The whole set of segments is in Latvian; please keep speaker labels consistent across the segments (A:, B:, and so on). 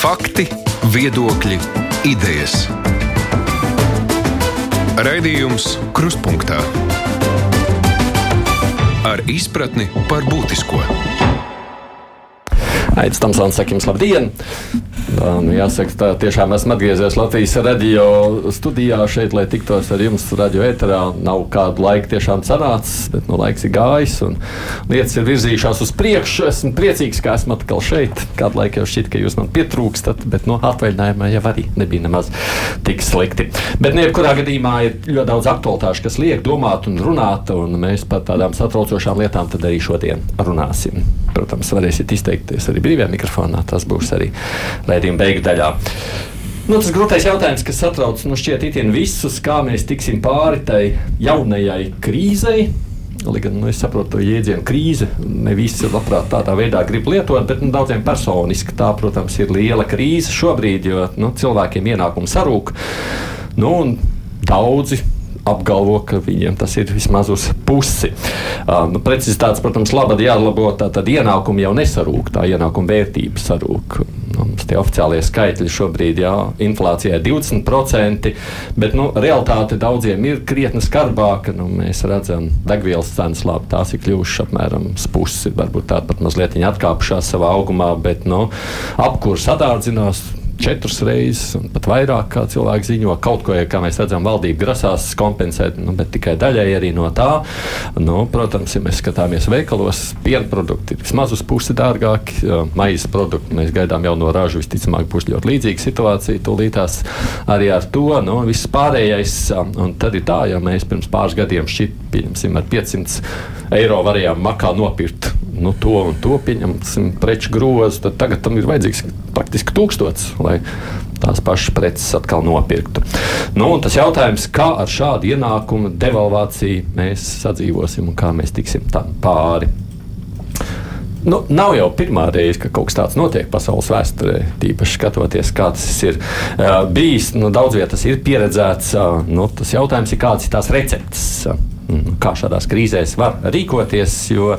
A: Fakti, viedokļi, idejas. Raidījums Kruspunkta ar izpratni par būtisko.
B: Aizsmeļamies, jums labdien! Nu, jāsaka, tā tiešām esmu atgriezies Latvijas radio studijā šeit, lai tiktos ar jums radio eterā. Nav kādu laiku tiešām sanācis, bet nu, laiks ir gājis un lietas ir virzījušās uz priekšu. Esmu priecīgs, ka esmu atkal šeit. Kādu laiku jau šķiet, ka jūs man pietrūkstat, bet no nu, atvaļinājumā jau arī nebija nemaz tik slikti. Bet, nu, jebkurā gadījumā ir ļoti daudz aktualitāšu, kas liek domāt un runāt, un mēs par tādām satraucošām lietām arī šodien runāsim. Protams, varēsiet izteikties arī brīvajā mikrofonā. Tas būs arī raidījuma beigu daļā. Nu, tas grūtais jautājums, kas satrauc nu, šķiet itin visus, kā mēs tiksim pāri tai jaunajai krīzei. Lai gan nu, es saprotu to jēdzienu krīze, ne visi labprāt tādā veidā grib lietot, bet nu, daudziem personiski tā, protams, ir liela krīze šobrīd, jo nu, cilvēkiem ienākumi sarūk. Nu, daudzi apgalvo, ka viņiem tas ir vismaz uz pusi. Nu, Precizitātes, protams, labāk jālabo, tā tad ienākumi jau nesarūk, tā ienākuma vērtība sarūk. Mums tie oficiālie skaitļi šobrīd, jā, inflācijā ir 20%, bet nu, realitāte daudziem ir krietni skarbāka. Nu, mēs redzam, degvielas cenas labi, tās ir kļuvušas apmēram pusi, varbūt tāda pat mazliet atkāpušās savā augumā, bet nu, apkurs sadārdzinās četras reizes, un pat vairāk, kā cilvēki ziņo. Kaut ko, kā mēs redzam, valdība grasās kompensēt, nu, bet tikai daļai arī no tā. Nu, protams, ja mēs skatāmies veikalos, piena produkti ir vismaz uz pusi dārgāki, maizes produkti mēs gaidām jau no ražu. Visticamāk, būs ļoti līdzīga situācija. Tūlītās arī ar to nu, viss pārējais. Un tad ir tā, ja mēs pirms pāris gadiem šķiet, pieņemsim, ar 500 eiro varējām makā nopirkt nu, to un to pieņemsim preču grozu, tad tagad tam ir vajadzīgs praktiski tūkstots, lai tās pašas preces atkal nopirktu. Nu, tas jautājums, kā ar šādu ienākumu devalvāciju mēs sadzīvosim un kā mēs tiksim tam pāri. Nu, nav jau pirmā reize, ka kaut kas tāds notiek pasaules vēsturē, tīpaši skatoties, kā tas ir uh, bijis. Nu, daudz vietas ir pieredzēts. Uh, nu, tas jautājums ir, kādas ir tās receptes. Uh, kā šādās krīzēs var rīkoties. Jo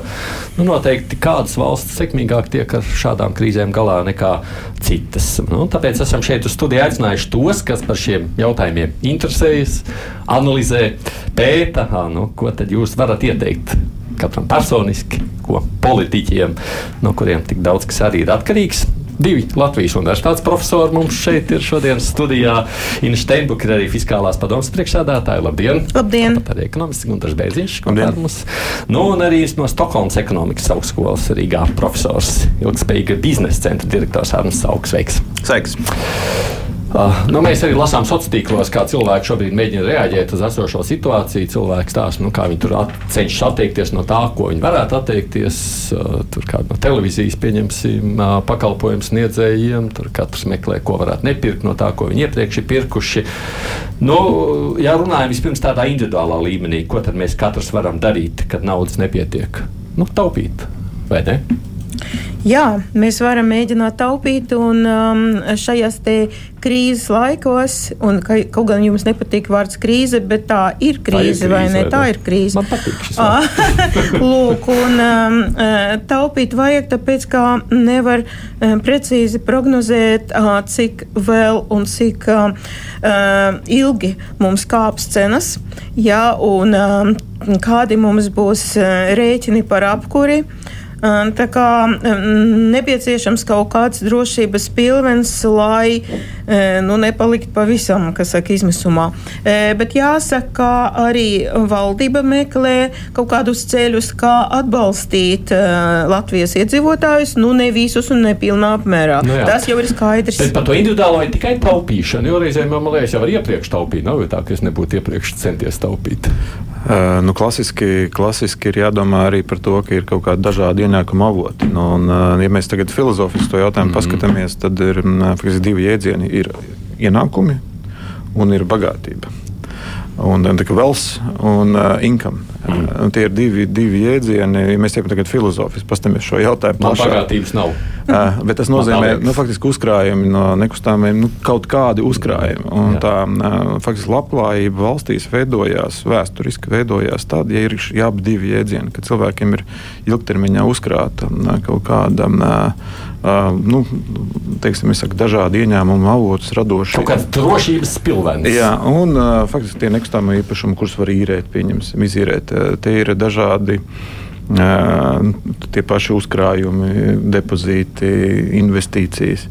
B: nu, noteikti kādas valsts sekmīgāk tiek ar šādām krīzēm galā nekā citas. Nu, tāpēc esam šeit uz studiju aicinājuši tos, kas par šiem jautājumiem interesējas, analizē, pēta, nu, ko tad jūs varat ieteikt katram personiski, ko politiķiem, no kuriem tik daudz kas arī ir atkarīgs. Divi Latvijas universitātes profesori mums šeit ir šodienas studijā. Inna Steinbuka ir arī fiskālās padomas priekšsēdētāja. Labdien!
C: Labdien!
B: Tāpat arī ekonomists Gunārs Bērziņš, kopā ar mums. Nu, un arī no Stokholmas ekonomikas augstskolas Rīgā profesors, ilgspējīga biznesa centra direktors Arnsts Augs. Sveiks! Uh, nu, mēs arī lasām sociālos tīklos, kā cilvēki šobrīd mēģina reaģēt uz esošo situāciju. Cilvēki stāsta, nu, kā viņi tur at, cenšas atteikties no tā, ko viņi varētu atteikties. Uh, tur kāda no televīzijas, pieņemsim, uh, pakalpojumu sniedzējiem. Tur katrs meklē, ko varētu nepirkt no tā, ko viņi iepriekš ir pirkuši. Nu, ja runājam vispirms tādā individuālā līmenī, ko tad mēs katrs varam darīt, kad naudas nepietiek? Nu, taupīt, vai ne?
C: Jā, mēs varam mēģināt taupīt, un um, šajās krīzes laikos, un ka, kaut gan jums nepatīk vārds krīze, bet tā ir krīze, tā ir krīze vai ne? Tā ir krīze.
B: Man patīk šis
C: ah, Lūk, un um, eh, taupīt vajag, tāpēc, ka nevar um, precīzi prognozēt, uh, cik vēl un cik uh, ilgi mums kāps cenas, jā, un um, kādi mums būs uh, rēķini par apkuri. Uh, Tā kā nepieciešams kaut kāds drošības pilvens, lai nu, nepalikt pavisam, kas saka, izmisumā. Bet jāsaka, ka arī valdība meklē kaut kādus ceļus, kā atbalstīt Latvijas iedzīvotājus, nu ne visus un nepilnā apmērā. Nu, jā. Tas jau ir skaidrs.
B: Bet par to individuālo ir tikai taupīšana, jo reizēm man liekas, jau var iepriekš taupīt. Nav jau tā, ka es nebūtu iepriekš centies taupīt.
D: Uh, nu, klasiski, klasiski ir jādomā arī par to, ka ir kaut kādi dažādi ienākuma avoti. Nu, un, uh, ja mēs tagad filozofiski to jautājumu mm paskatāmies, tad ir uh, divi jēdzieni - ir ienākumi un ir bagātība. Un, tā kā vēls un uh, income. Mm. Tie ir divi, divi jēdzieni. Ja mēs tiekam tagad filozofiski, paskatāmies šo jautājumu.
B: Man bagātības nav.
D: Uh, bet tas nozīmē, nu, faktiski uzkrājumi no nekustamiem, nu, kaut kādi uzkrājumi. Un tā uh, faktiski labklājība valstīs veidojās, vēsturiski veidojās tad, ja ir šie abi divi jēdzieni, ka cilvēkiem ir ilgtermiņā uzkrāta kaut kāda. Uh, Uh, nu, teiksim, saku, dažādi ieņēmumu avotus radoši.
B: Kaut kāds drošības pilvens.
D: Jā, un uh, faktiski tie nekustamie īpašumi, kurus var īrēt, pieņemsim, izīrēt, tie ir dažādi. Tie paši uzkrājumi, depozīti, investīcijas.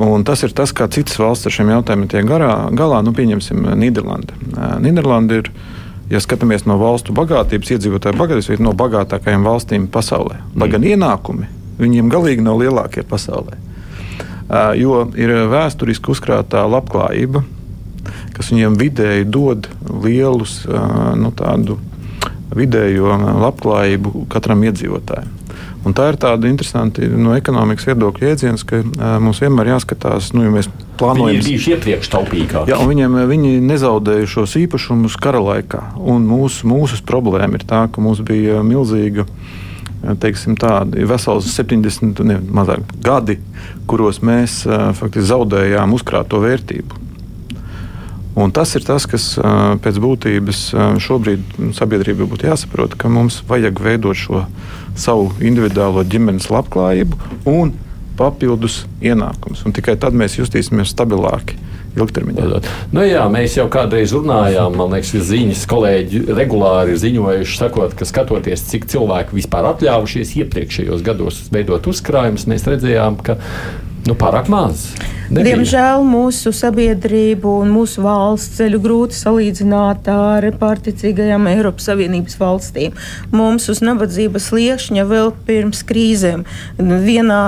D: Un tas ir tas, kā citas valsts ar šiem jautājumiem tiek garā, galā. Nu, pieņemsim, Nīderlandi. Nīderlandi ir, ja skatāmies no valstu bagātības, iedzīvotāju bagātības, viena no bagātākajām valstīm pasaulē. Lai gan ienākumi viņiem galīgi nav lielākie pasaulē. Jo ir vēsturiski uzkrātā labklājība, kas viņiem vidēji dod lielus nu, tādu vidējo labklājību katram iedzīvotājam. Un tā ir tāda interesanta no ekonomikas viedokļa jēdziens, ka uh, mums vienmēr jāskatās, nu, ja mēs plānojam.
B: Viņi ir bijuši iepriekš taupīgāki.
D: Jā, un viņiem viņi nezaudēja šos īpašumus kara laikā. Un mūsu, mūsu problēma ir tā, ka mums bija milzīga teiksim, tādi vesels 70 ne, mazāk, gadi, kuros mēs faktiski zaudējām uzkrāto vērtību. Un tas ir tas, kas pēc būtības šobrīd sabiedrībai būtu jāsaprot, ka mums vajag veidot šo savu individuālo ģimenes labklājību un papildus ienākumus. Tikai tad mēs justīsimies stabilāki ilgtermiņā.
B: Nu, jā, mēs jau kādreiz runājām, man liekas, ziņas kolēģi regulāri ziņojuši, sakot, ka skatoties, cik cilvēki vispār atļāvušies iepriekšējos gados veidot uzkrājumus, mēs redzējām, ka nu, pārāk maz.
C: Nebija. Diemžēl mūsu sabiedrību un mūsu valsts ceļu grūti salīdzināt ar pārticīgajām Eiropas Savienības valstīm. Mums uz nabadzības liekšņa vēl pirms krīzēm vienā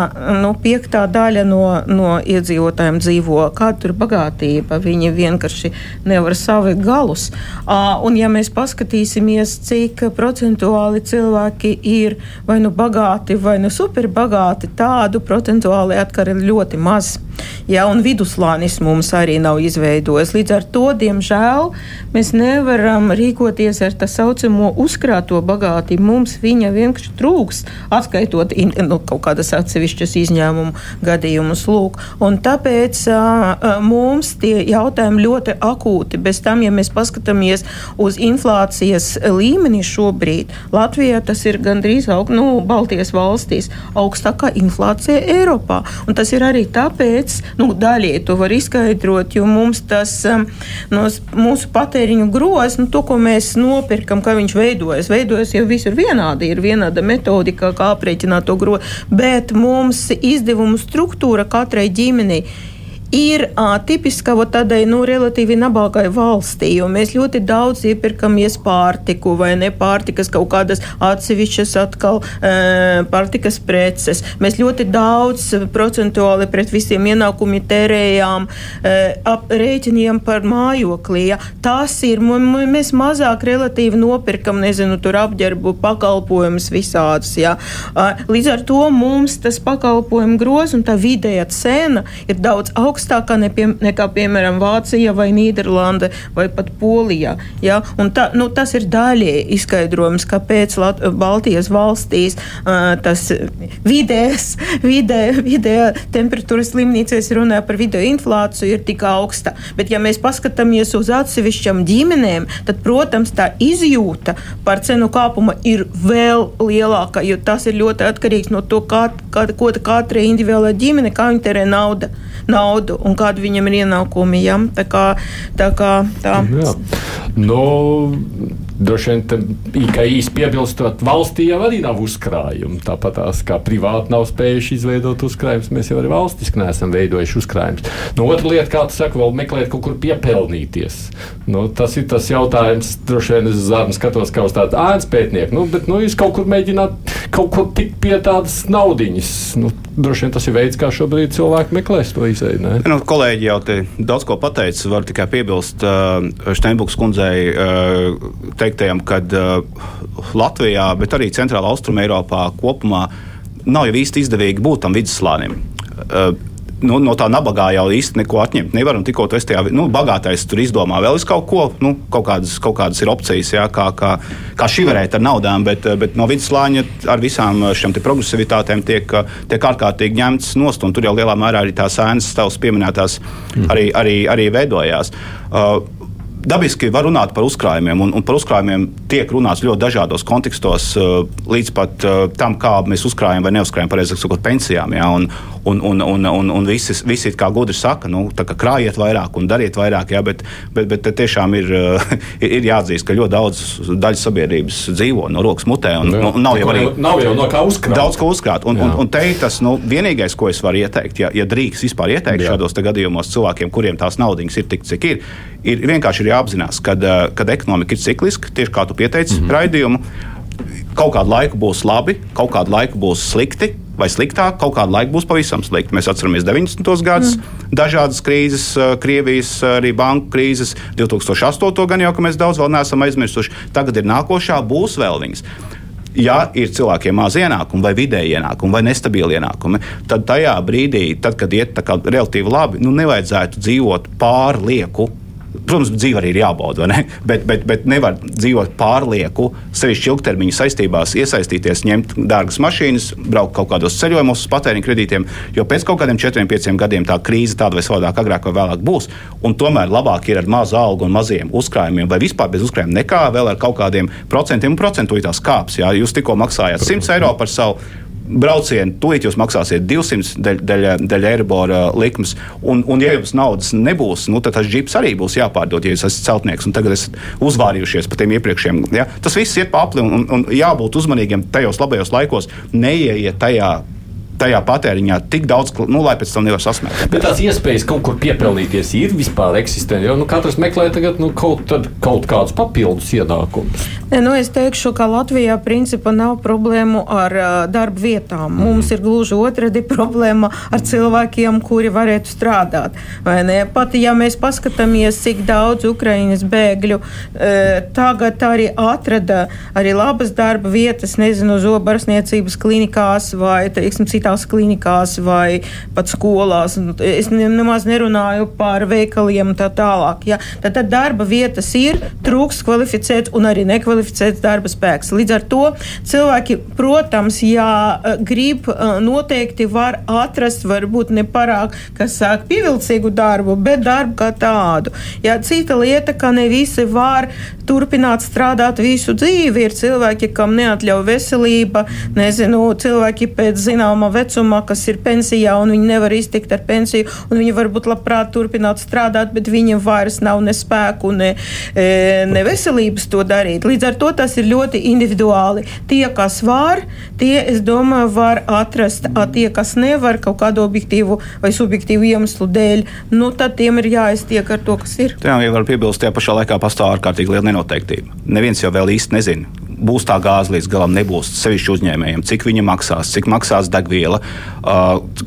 C: nu, piektā daļa no, no iedzīvotājiem dzīvo. Kāda ir bagātība? Viņi vienkārši nevar savikt galus. Un ja mēs paskatīsimies, cik procentuāli cilvēki ir vai nu bagāti, vai nu superbagāti, tādu procentuāli atkar ir ļoti maz ja, un viduslānis mums arī nav izveidojis. Līdz ar to, diemžēl, mēs nevaram rīkoties ar tā saucamo uzkrāto bagātību. Mums viņa vienkārši trūks, atskaitot in, nu, kaut kādas atsevišķas izņēmumu gadījumus. Lūk. Un tāpēc uh, mums tie jautājumi ļoti akūti. Bez tam, ja mēs paskatāmies uz inflācijas līmeni šobrīd, Latvijā tas ir gandrīz aug, nu, Baltijas valstīs augstākā inflācija Eiropā. Un tas ir arī tāpēc, nu, daļai to var izskaidrot, jo mums tas um, no mūsu patēriņu grozs, nu, to, ko mēs nopirkam, kā viņš veidojas, veidojas jau visur vienādi, ir vienāda metodika, kā aprēķināt to grozu, bet mums izdevumu struktūra katrai ģimenei ir uh, tipiska tādai nu, relatīvi nabāgai valstī, jo mēs ļoti daudz iepirkamies pārtiku vai ne pārtikas kaut kādas atsevišķas atkal uh, pārtikas preces. Mēs ļoti daudz procentuāli pret visiem ienākumiem tērējām uh, ap rēķiniem par mājokli. Ja. Tas ir, mēs mazāk relatīvi nopirkam, nezinu, tur apģērbu pakalpojumus visādus. Ja. Uh, līdz ar to mums tas pakalpojumu groz un tā vidējā cena ir daudz augstāka augstākā nepie, nekā, piemēram, Vācija vai Nīderlanda vai pat Polija. Ja? Un ta, nu, tas ir daļēji izskaidrojums, kāpēc Lat Baltijas valstīs uh, tas vidējais vidē, vidē temperatūras līmenīcēs runā par video inflāciju ir tik augsta. Bet, ja mēs paskatāmies uz atsevišķām ģimenēm, tad, protams, tā izjūta par cenu kāpumu ir vēl lielāka, jo tas ir ļoti atkarīgs no to, kā, kā, ko katra individuālā ģimene, kā viņa terē naudu naudu un kādi viņam ir ienākumi. Ja? Tā kā tā. Kā, tā. Jā.
B: Nu, Droši vien kā īsi piebilstot, valstī jau arī nav uzkrājumi. Tāpat tās kā privāti nav spējuši izveidot uzkrājumus, mēs jau arī valstiski neesam veidojuši uzkrājumus. Nu, otra lieta, kā tu saki, vēl meklēt kaut kur piepelnīties. Nu, tas ir tas jautājums, droši vien es zārnu skatos kā uz tādu ēnas pētnieku, nu, bet nu, jūs kaut kur mēģināt kaut ko tikt pie tādas naudiņas. Nu, droši vien tas ir veids, kā šobrīd cilvēki meklēs to izēju.
E: Nu, kolēģi jau te daudz ko pateica, var tikai piebilst uh, Steinbuks kundzei. Uh, teiktajam, ka uh, Latvijā, bet arī Centrālā Austrumē Eiropā kopumā nav jau īsti izdevīgi būt tam vidusslānim. Uh, nu, no tā nabagā jau īsti neko atņemt nevar. Tikko esi tajā, nu, bagātais tur izdomā vēl kaut ko, nu, kaut kādas, kaut kādas ir opcijas, jā, kā, kā, kā šiverēt ar naudām, bet, bet no vidusslāņa ar visām šīm progresivitātēm tiek, tiek ārkārtīgi ņemts nost. Tur jau lielā mērā arī tās ēnas, tavs pieminētās, mm. arī, arī, arī veidojās. Uh, dabiski var runāt par uzkrājumiem, un, un par uzkrājumiem tiek runāts ļoti dažādos kontekstos, uh, līdz pat uh, tam, kā mēs uzkrājam vai neuzkrājam, pareizāk sakot, pensijām. Ja? Un, un, un, un, un, un visi, visi kā gudri saka, nu, kā krājiet vairāk un dariet vairāk, ja? bet, bet, bet tiešām ir, uh, ir jāatzīst, ka ļoti daudz daļas sabiedrības dzīvo no rokas mutē. Un, un nav jau arī
B: nav jau no kā uzkrāt.
E: Daudz ko uzkrāt. Un, un, un te tas nu, vienīgais, ko es varu ieteikt, ja, ja drīkst vispār ieteikt Jā. šādos gadījumos cilvēkiem, kuriem tās naudas ir tik, cik ir, ir vienkārši ir jāapzinās, ka kad ekonomika ir cikliska, tieši kā tu pieteici mm -hmm. raidījumu. Kaut kādu laiku būs labi, kaut kādu laiku būs slikti, vai sliktāk, kaut kādu laiku būs pavisam slikti. Mēs atceramies 90. gadus, mm. dažādas krīzes, Krievijas, arī banku krīzes, 2008. gan jau, ka mēs daudz vēl neesam aizmirsuši. Tagad ir nākošā, būs vēl viņas. Ja ir cilvēkiem maz ienākumu, vai vidēji ienākumi, vai nestabili ienākumi, tad tajā brīdī, tad, kad iet relatīvi labi, nu, nevajadzētu dzīvot pārlieku Protams, dzīve arī ir jābauda, ne? bet, bet, bet nevar dzīvot pārlieku, sevišķi ilgtermiņa saistībās, iesaistīties, ņemt dārgas mašīnas, braukt kaut kādos ceļojumos uz patēriņa kredītiem, jo pēc kaut kādiem 4, 5 gadiem tā krīze tāda vai savādāk, agrāk vai vēlāk būs. Tomēr labāk ir ar mazu algu un maziem uzkrājumiem, vai vispār bez uzkrājumiem, nekā vēl ar kaut kādiem procentiem un procentu kāps. Jā. Jūs tikko maksājāt 100 eiro par savu braucienu, tūlīt jūs maksāsiet 200 daļu eirobora likmes. Un, un, ja jums naudas nebūs, nu, tad tas džips arī būs jāpārdod, ja jūs esat celtnieks un tagad esat uzvārījušies par tiem iepriekšējiem. Ja? Tas viss iet pa apli un, un, un jābūt uzmanīgiem tajos labajos laikos, neieiet tajā tajā patēriņā tik daudz, nu, lai pēc tam nevar sasniegt.
B: Bet tās iespējas kaut kur piepelnīties ir vispār eksistenti. Jo nu, katrs meklē tagad, nu, kaut, kaut kādus papildus ienākumus.
C: Nu, es teikšu, ka Latvijā principā nav problēmu ar uh, darba vietām. Mm. Mums ir gluži otrādi problēma ar cilvēkiem, kuri varētu strādāt. Pat ja mēs paskatāmies, cik daudz Ukraiņas bēgļu uh, tagad arī atrada arī labas darba vietas, nezinu, zobarsniecības klinikās vai, teiksim, citā citās klinikās vai pat skolās. Es nemaz nerunāju par veikaliem un tā tālāk. Ja? Tad, tad darba vietas ir, trūks kvalificēts un arī nekvalificēts darba spēks. Līdz ar to cilvēki, protams, ja eh, grib, eh, noteikti var atrast, varbūt ne parāk, kas sāk pievilcīgu darbu, bet darbu kā tādu. Ja, cita lieta, ka ne visi var turpināt strādāt visu dzīvi. Ir cilvēki, kam neatļauj veselība, nezinu, cilvēki pēc zināma vecumā, kas ir pensijā, un viņi nevar iztikt ar pensiju, un viņi varbūt labprāt turpināt strādāt, bet viņiem vairs nav ne spēku, ne, e, ne veselības to darīt. Līdz ar to tas ir ļoti individuāli. Tie, kas var, tie, es domāju, var atrast, a tie, kas nevar kaut kādu objektīvu vai subjektīvu iemeslu dēļ, nu tad tiem ir jāiztiek ar to, kas ir.
E: Jā, ja var piebilst, tajā pašā laikā pastāv ārkārtīgi liela nenoteiktība. Neviens jau vēl īsti nezina, būs tā gāze līdz galam, nebūs sevišķi uzņēmējiem, cik viņa maksās, cik maksās degviela,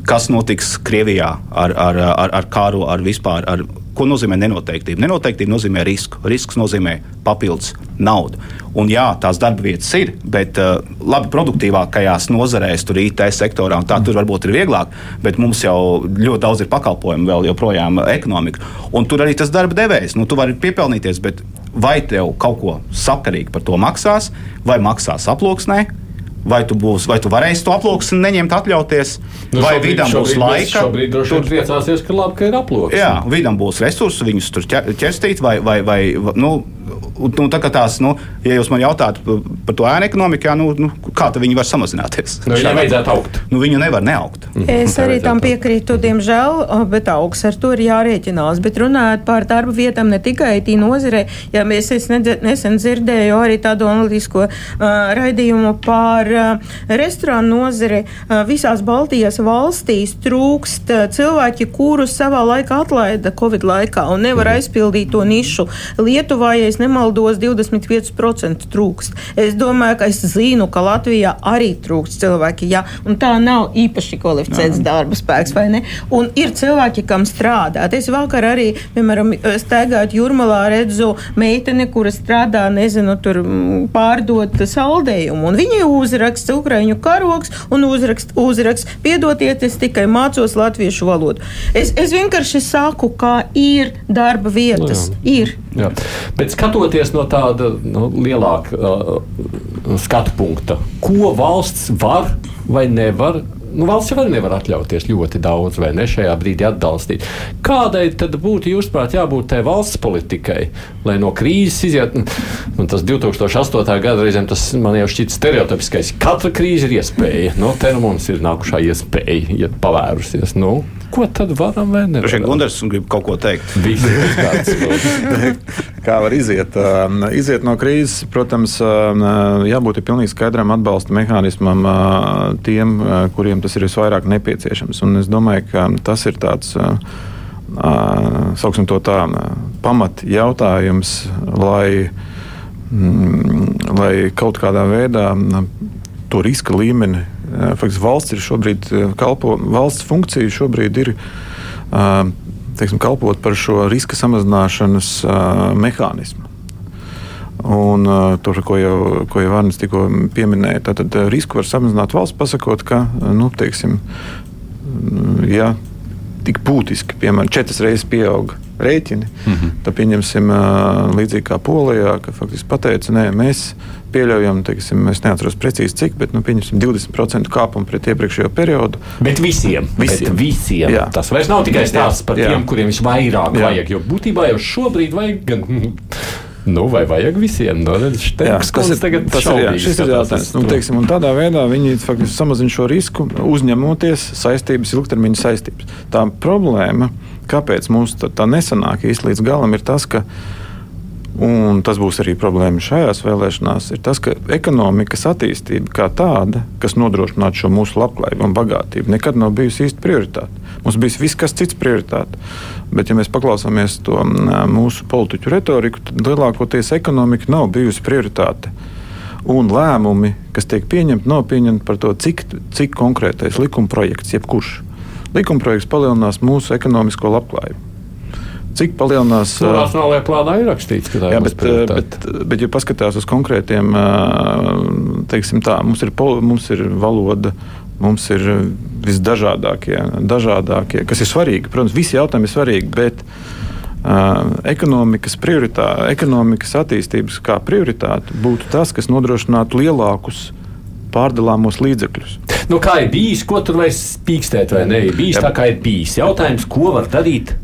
E: kas notiks Krievijā ar, ar, ar, ar kāru, ar vispār. Ar, Ko nozīmē nenoteiktība? Nenoteiktība nozīmē risku. Risks nozīmē papildus naudu. Un jā, tās darba vietas ir, bet uh, labi produktīvākajās nozarēs, tur IT sektorā, tā tur varbūt ir vieglāk, bet mums jau ļoti daudz ir pakalpojumu vēl joprojām ekonomika. Un tur arī tas darba devējs, nu, tu vari piepelnīties, bet vai tev kaut ko sakarīgi par to maksās, vai maksās aploksnē, vai tu, būs, vai tu varēsi to aploksni neņemt, atļauties, nu, vai šobrīd, vidam
B: šobrīd,
E: būs laika.
B: Šobrīd droši vien priecāsies, ka labi, ka ir aploksni.
E: Jā, vidam būs resursi, viņus tur ķerstīt, vai, vai, vai nu, nu, tā kā tās, nu, ja jūs man jautājat par to ēnu ekonomiku, nu, nu, kā viņi var samazināties?
B: Nu, viņai vajadzētu augt.
E: Nu, viņu nevar neaugt.
C: Mhm. Es arī tam piekrītu, diemžēl, bet augs ar to ir jārēķinās. Bet runājot par darba vietām ne tikai IT nozarē, ja mēs nesen dzirdēju arī tādu analītisko uh, raidījumu par uh, restorānu nozari, uh, visās Baltijas valstīs trūkst uh, cilvēki, kurus savā laikā atlaida Covid laikā un nevar aizpildīt to nišu. Lietuvā, ja es nemaldos, nemaldos, 25% trūkst. Es domāju, ka es zinu, ka Latvijā arī trūkst cilvēki, ja, un tā nav īpaši kvalificēts darba spēks, vai ne? Un ir cilvēki, kam strādāt. Es vakar arī, piemēram, staigājot jūrmalā, redzu meiteni, kura strādā, nezinu, tur pārdot saldējumu, un viņi uzraksta Ukraiņu karoks un uzraksta, uzraksta piedodiet, es tikai mācos latviešu valodu. Es, es vienkārši saku, kā ir darba vietas.
B: Jā.
C: ir.
B: Jā. Bet skatoties no tāda nu, lielāka uh, skatu punkta, ko valsts var vai nevar nu, valsts jau nevar atļauties ļoti daudz, vai ne šajā brīdī atbalstīt. Kādai tad būtu, jūsuprāt, jābūt tai valsts politikai, lai no krīzes iziet? Nu, tas 2008. gada reizēm tas man jau šķiet stereotipiskais. Katra krīze ir iespēja. Nu, te nu mums ir nākušā iespēja, ja pavērusies. Nu, Ko tad varam vai nevaram?
E: Šeit Gunārs grib kaut ko teikt.
D: Kā var iziet? Iziet no krīzes, protams, jābūt pilnīgi skaidram atbalsta mehānismam tiem, kuriem tas ir visvairāk nepieciešams. Un es domāju, ka tas ir tāds. Sauksim to tā, pamat jautājums, lai, mm, lai kaut kādā veidā to riska līmeni Faktiski valsts ir šobrīd kalpo, valsts funkcija šobrīd ir teiksim, kalpot par šo riska samazināšanas mehānismu. Un uh, tur, ko jau, ko jau Arnēs tikko pieminēja, tad uh, risku var samazināt valsts, pasakot, ka, nu, teiksim, ja tik būtiski, piemēram, četras reizes pieauga rēķini, mm -hmm. tad pieņemsim uh, līdzīgi kā Polijā, ka faktiski pateica, nē, mēs pieļaujam, teiksim, es neatceros precīzi cik, bet nu, 20% kāpumu pret iepriekšējo periodu.
B: Bet visiem, visiem. Bet visiem. Jā. tas vairs nav tikai stāsts par jā. tiem, kuriem visvairāk jā. vajag. Jo būtībā jau šobrīd vajag gan. Nu, vai vajag visiem? No, nu,
D: jā, tas ir, tagad tas ir, jā, šis ir jautājums. Nu, teiksim, tādā veidā viņi faktiski samazina šo risku, uzņemoties saistības, ilgtermiņa saistības. Tā problēma, kāpēc mums tā, tā nesanāk īsti līdz galam, ir tas, ka Un tas būs arī problēma šajās vēlēšanās. Ir tas, ka ekonomikas attīstība kā tāda, kas nodrošinātu šo mūsu labklājību un bagātību, nekad nav bijusi īsti prioritāte. Mums bija viss, kas cits prioritāte. Bet, ja mēs paklausāmies to mūsu politiķu retoriku, tad lielākoties ekonomika nav bijusi prioritāte. Un lēmumi, kas tiek pieņemti, nav pieņemti par to, cik, cik konkrētais likuma projekts, jebkurš likuma projekts palielinās mūsu ekonomisko labklājību cik palielinās.
B: Nu, nacionālajā plānā ir rakstīts, ka tā jā, ir. Bet,
D: bet, bet, ja paskatās uz konkrētiem, teiksim tā, mums ir, mums ir valoda. Mums ir visdažādākie, dažādākie, kas ir svarīgi. Protams, visi jautājumi ir svarīgi, bet uh, ekonomikas, ekonomikas attīstības kā prioritāte būtu tas, kas nodrošinātu lielākus pārdalāmos līdzekļus.
B: Nu, kā ir bijis, ko tur vairs pīkstēt, vai ne? Ir bijis Jā. tā, kā ir bijis. Jautājums, ko var darīt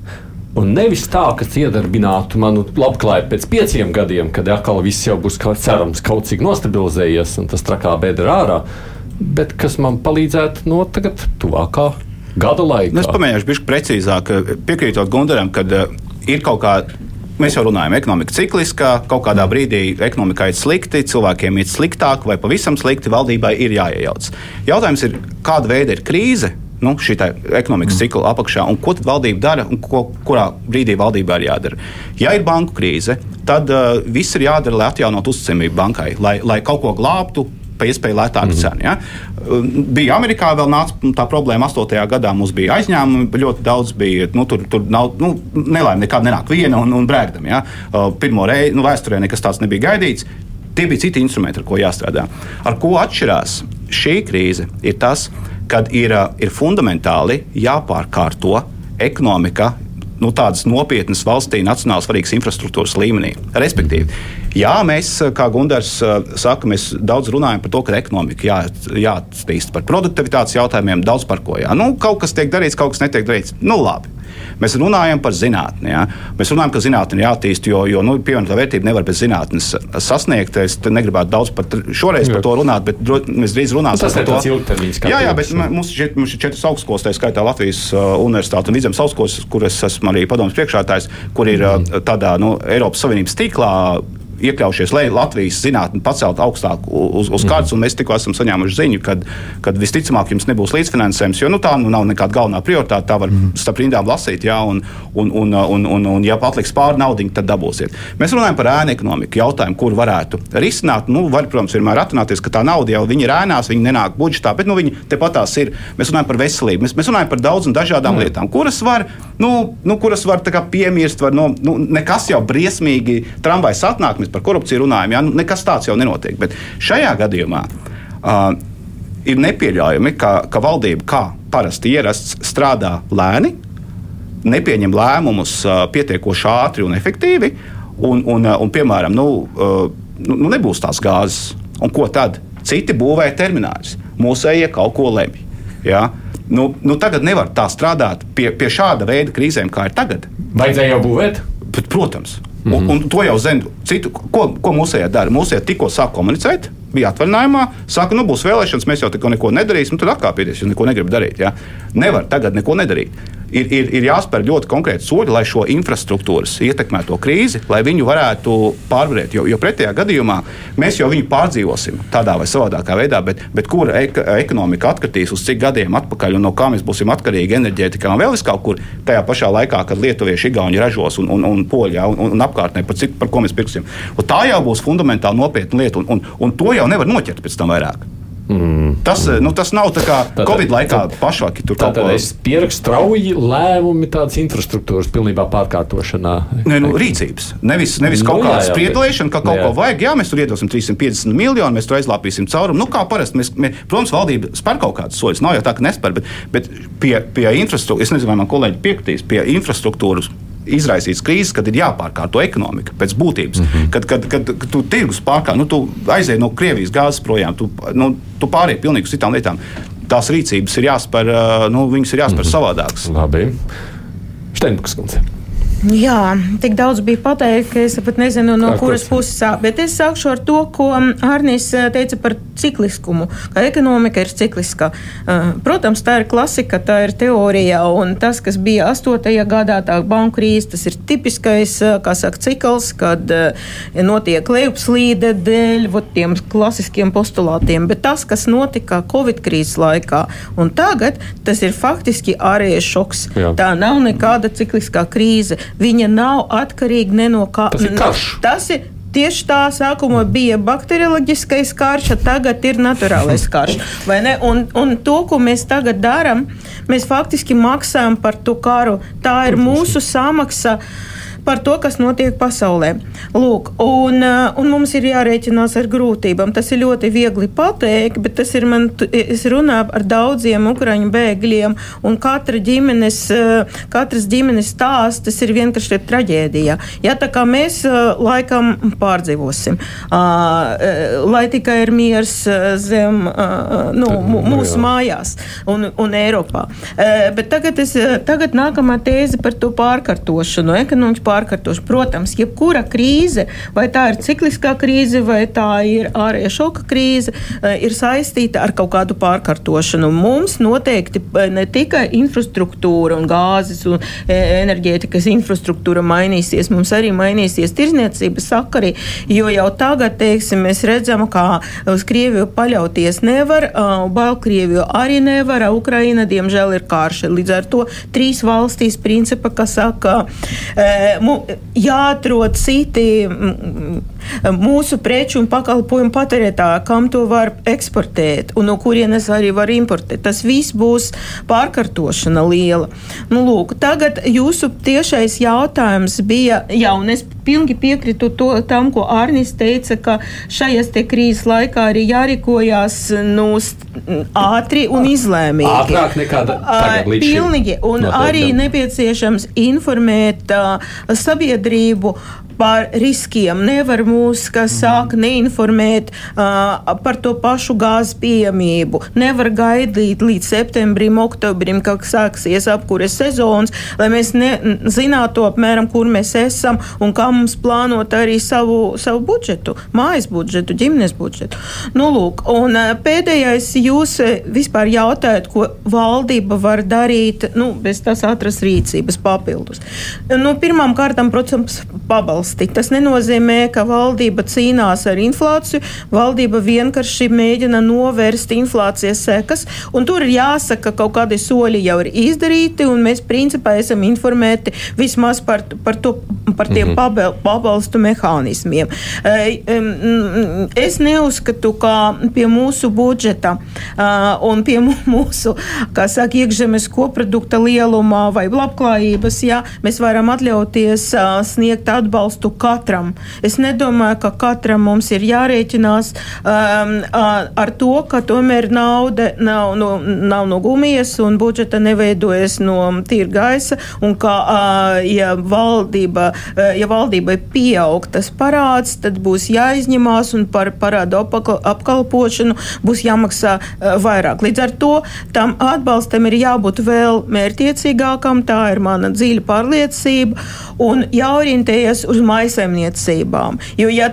B: Un nevis tā, ka iedarbinātu manu labklājību pēc pieciem gadiem, kad atkal viss jau būs kā cerams kaut cik nostabilizējies un tas trakā bedra ārā, bet kas man palīdzētu no tagad tuvākā gada laikā.
E: Nu, es pamēģināšu būt precīzāk, piekrītot Gundaram, kad uh, ir kaut kāda. Mēs jau runājam, ekonomika cikliskā, kaut kādā brīdī ekonomikā ir slikti, cilvēkiem ir sliktāk vai pavisam slikti, valdībai ir jāiejaucas. Jautājums ir, kāda veida ir krīze, nu, šī ekonomikas cikla apakšā, un ko tad valdība dara, un ko, kurā brīdī valdībā ir jādara. Ja ir banku krīze, tad uh, viss ir jādara, lai atjaunotu uzticamību bankai, lai, lai kaut ko glābtu. Pa iespēju lētāku mm -hmm. cenu. Ja? Bija Amerikā vēl nāca tā problēma. 8. gadā mums bija aizņēmumi, ļoti daudz bija. Nu, tur tur nav, nu, nelaime nekāda nenāk viena un, un brēkdam. Ja? Pirmo reizi nu, vēsturē nekas tāds nebija gaidīts. Tie bija citi instrumenti, ar ko jāstrādā. Ar ko atšķirās šī krīze, ir tas, ka kad ir, ir fundamentāli jāpārkārto ekonomika nu, tādas nopietnas valstī, nacionāli svarīgas infrastruktūras līmenī. Respektīvi, jā, mēs, kā Gunārs saka, mēs daudz runājam par to, ka ekonomika jā, jāattīst par produktivitātes jautājumiem, daudz par ko. Jā. Nu, kaut kas tiek darīts, kaut kas netiek darīts. Nu, labi. Mēs runājam par zinātnē. Ja? Mēs runājam, ka zinātnē ir jāattīst, jo, jo nu, pievienotā vērtība nevar bez zinātnes sasniegt. Es negribētu daudz pat šoreiz jā. par to runāt, bet mēs drīz runāsim
B: par to. Tas
E: jā, jā, bet mums, šeit, mums ir četras augstskolas, tā skaitā Latvijas uh, Universitāte un Vidzemes augstskolas, kur es esmu arī padomus priekšētājs, kur ir uh, tādā nu, Eiropas Savienības tīklā iekļaujušies, lai Latvijas zinātni pacelt augstāk uz, uz kārtas. Mēs tikko esam saņēmuši ziņu, kad visticamāk jums nebūs līdzfinansējums, jo nu, tā nu, nav nekāda galvenā prioritāte. Tā var mm. starp rindām lasīt, jā, un, un, un, un, un, un ja atliks pāri naudu, tad dabūsiet. Mēs runājam par ēnu ekonomiku, jautājumu, kur varētu risināt. Nu, var, protams, vienmēr atrunāties, ka tā nauda jau ir ēnās, viņi nenāk budžetā, bet nu, viņi tepatās ir. Mēs runājam par veselību, mēs, mēs runājam par daudz un dažādām mm. lietām, kuras var, nu, nu, kuras var piemirst. Var, nu, nu, nekas jau briesmīgi tramvajas atnāk, mēs par korupciju runājam, jā, nu, nekas tāds jau nenotiek. Bet šajā gadījumā uh, ir nepieļaujami, ka, ka valdība, kā parasti ierasts, strādā lēni, nepieņem lēmumus uh, pietiekoši ātri un efektīvi, un, un, uh, un piemēram, nu, uh, nu, nebūs tās gāzes. Un ko tad? Citi būvē terminālus, mūsējie kaut ko lemj. Ja? Nu, nu tagad nevar tā strādāt pie, pie šāda veida krīzēm, kā ir tagad.
B: Vajadzēja jau būvēt?
E: Bet, protams, Mm -hmm. un, un to jau zina. Citu, ko, ko mūsējā dara? Mūsējā tikko sāk komunicēt, bija atvaļinājumā, saka, nu būs vēlēšanas, mēs jau neko nedarīsim, tad atkāpieties, ja neko negribat darīt. Ja? Nevar tagad neko nedarīt ir, ir, ir jāspēr ļoti konkrēti soļi, lai šo infrastruktūras ietekmēto krīzi, lai viņu varētu pārvarēt. Jo, jo pretējā gadījumā mēs jau viņu pārdzīvosim tādā vai savādākā veidā, bet, bet kura ek ekonomika atkritīs uz cik gadiem atpakaļ un no kā mēs būsim atkarīgi enerģētikā un vēl es kaut kur tajā pašā laikā, kad lietuvieši, igauni ražos un, un, un poļā un, un, un apkārtnē, par, cik, par ko mēs pirksim. Un tā jau būs fundamentāli nopietna lieta, un, un, un to jau nevar noķert pēc tam vairāk. Mm. Tas, eh, nu, tas nav tā kā tātad, Covid laikā pašvaki tur kaut
B: ko. Es pierakstu strauji lēmumi tādas infrastruktūras pilnībā pārkārtošanā.
E: Nē, nu, rīcības. Nevis, nevis nu, kaut kāda spriedlēšana, ka kaut jā. ko vajag. Jā, mēs tur iedosim 350 miljonus, mēs tur aizlāpīsim caurumu. Nu, kā parasti, mēs, mēs, protams, valdība spēr kaut kādas soļus. Nav jau tā, ka nespēr, bet, bet pie, pie infrastruktūras, es nezinu, vai man kolēģi piekritīs, pie infrastruktūras izraisīts krīzes, kad ir jāpārkārto ekonomika pēc būtības. Mm -hmm. kad, kad, kad, kad tu tirgus pārkārto, nu, tu aizēji no Krievijas gāzes projām, tu, nu, tu pārēji pilnīgi uz citām lietām. Tās rīcības ir jāspēr, nu, viņas ir jāspēr mm -hmm. savādākas.
B: Labi. Steinbuks kundze.
C: Jā, tik daudz bija pateikt, ka es pat nezinu, no Ar kuras puses sāk. Bet es sākšu ar to, ko Arnijas eh, teica par cikliskumu, ka ekonomika ir cikliska. Eh, protams, tā ir klasika, tā ir teorija, un tas, kas bija 8. gadā, tā banku krīze, tas ir tipiskais, eh, kā saka, cikls, kad notiek lejupslīde dēļ tiem klasiskiem postulātiem. Bet tas, kas notika Covid krīzes laikā, un tagad, tas ir faktiski ārējais šoks. Jā. Tā nav nekāda cikliskā krīze viņa nav atkarīga ne no kā.
B: Tas ir karš.
C: Tas ir Tieši tā sākumā bija bakterioloģiskais karš, tagad ir naturālais karš. Un, un to, ko mēs tagad darām, mēs faktiski maksājam par to karu. Tā ir mūsu samaksa. Uh, par to, kas notiek pasaulē. Lūk, un, uh, un mums ir jārēķinās ar grūtībām. Tas ir ļoti viegli pateikt, bet tas ir man, es runāju ar daudziem ukraiņu bēgļiem, un katra ģimenes, uh, katras ģimenes stāsts tas ir vienkārši traģēdija. Ja tā kā mēs uh, laikam pārdzīvosim, lai tikai ir miers zem nu, mūsu mājās un, un Eiropā. Bet tagad, es, tagad nākamā tēze par to pārkārtošanu, ekonomikas pārkārtošanu. Protams, jebkura krīze, vai tā ir cikliskā krīze, vai tā ir ārējā šoka krīze, eh, ir saistīta ar kaut kādu pārkārtošanu. Mums noteikti eh, ne tikai infrastruktūra un gāzes un eh, enerģētikas infrastruktūra mainīsies, mums arī mainīsies tirzniecības sakari, jo jau tagad, teiksim, mēs redzam, ka uz Krieviju paļauties nevar, Baltkrieviju arī nevar, Ukraina, diemžēl, ir kārša. Līdz ar to trīs valstīs principa, kas saka, jāatrod citi mūsu preču un pakalpojumu patērētāji, kam to var eksportēt un no kurienes arī var importēt. Tas viss būs pārkārtošana liela. Nu, lūk, tagad jūsu tiešais jautājums bija, jā, un es pilnīgi piekrītu to, tam, ko Arnis teica, ka šajās krīzes laikā arī jārīkojās nu, ātri un izlēmīgi.
B: Ātrāk nekā tagad.
C: Pilnīgi, un Noteikti. arī nepieciešams informēt uh, sabiedrību par riskiem. Nevar mūs, kas sāk neinformēt uh, par to pašu gāzes pieejamību. Nevar gaidīt līdz septembrim, oktobrim, kad sāksies apkures sezonas, lai mēs ne, zinātu apmēram, kur mēs esam un kā mums plānot arī savu, savu budžetu, mājas budžetu, ģimenes budžetu. Nu, lūk, un uh, pēdējais jūs vispār jautājat, ko valdība var darīt nu, bez tās ātras rīcības papildus. Nu, pirmām kārtām, protams, pabalstīt atbalsti. Tas nenozīmē, ka valdība cīnās ar inflāciju. Valdība vienkārši mēģina novērst inflācijas sekas, un tur ir jāsaka, ka kaut kādi soļi jau ir izdarīti, un mēs principā esam informēti vismaz par, par, to, par tiem mm -hmm. pabalstu mehānismiem. Es neuzskatu, ka pie mūsu budžeta un pie mūsu, kā saka, iekšzemes koprodukta lielumā vai labklājības, jā, mēs varam atļauties sniegt atbalstu katram. Es nedomāju, ka katram mums ir jārēķinās um, ar to, ka tomēr nauda nav no, nav no gumijas un budžeta neveidojas no tīra gaisa, un ka, uh, ja, valdība, uh, ja valdībai pieaug tas parāds, tad būs jāizņemās un par parādu apkalpošanu būs jāmaksā uh, vairāk. Līdz ar to tam atbalstam ir jābūt vēl mērķiecīgākam, tā ir mana dziļa pārliecība, un jāorientējas uz maisaimniecībām, jo ja,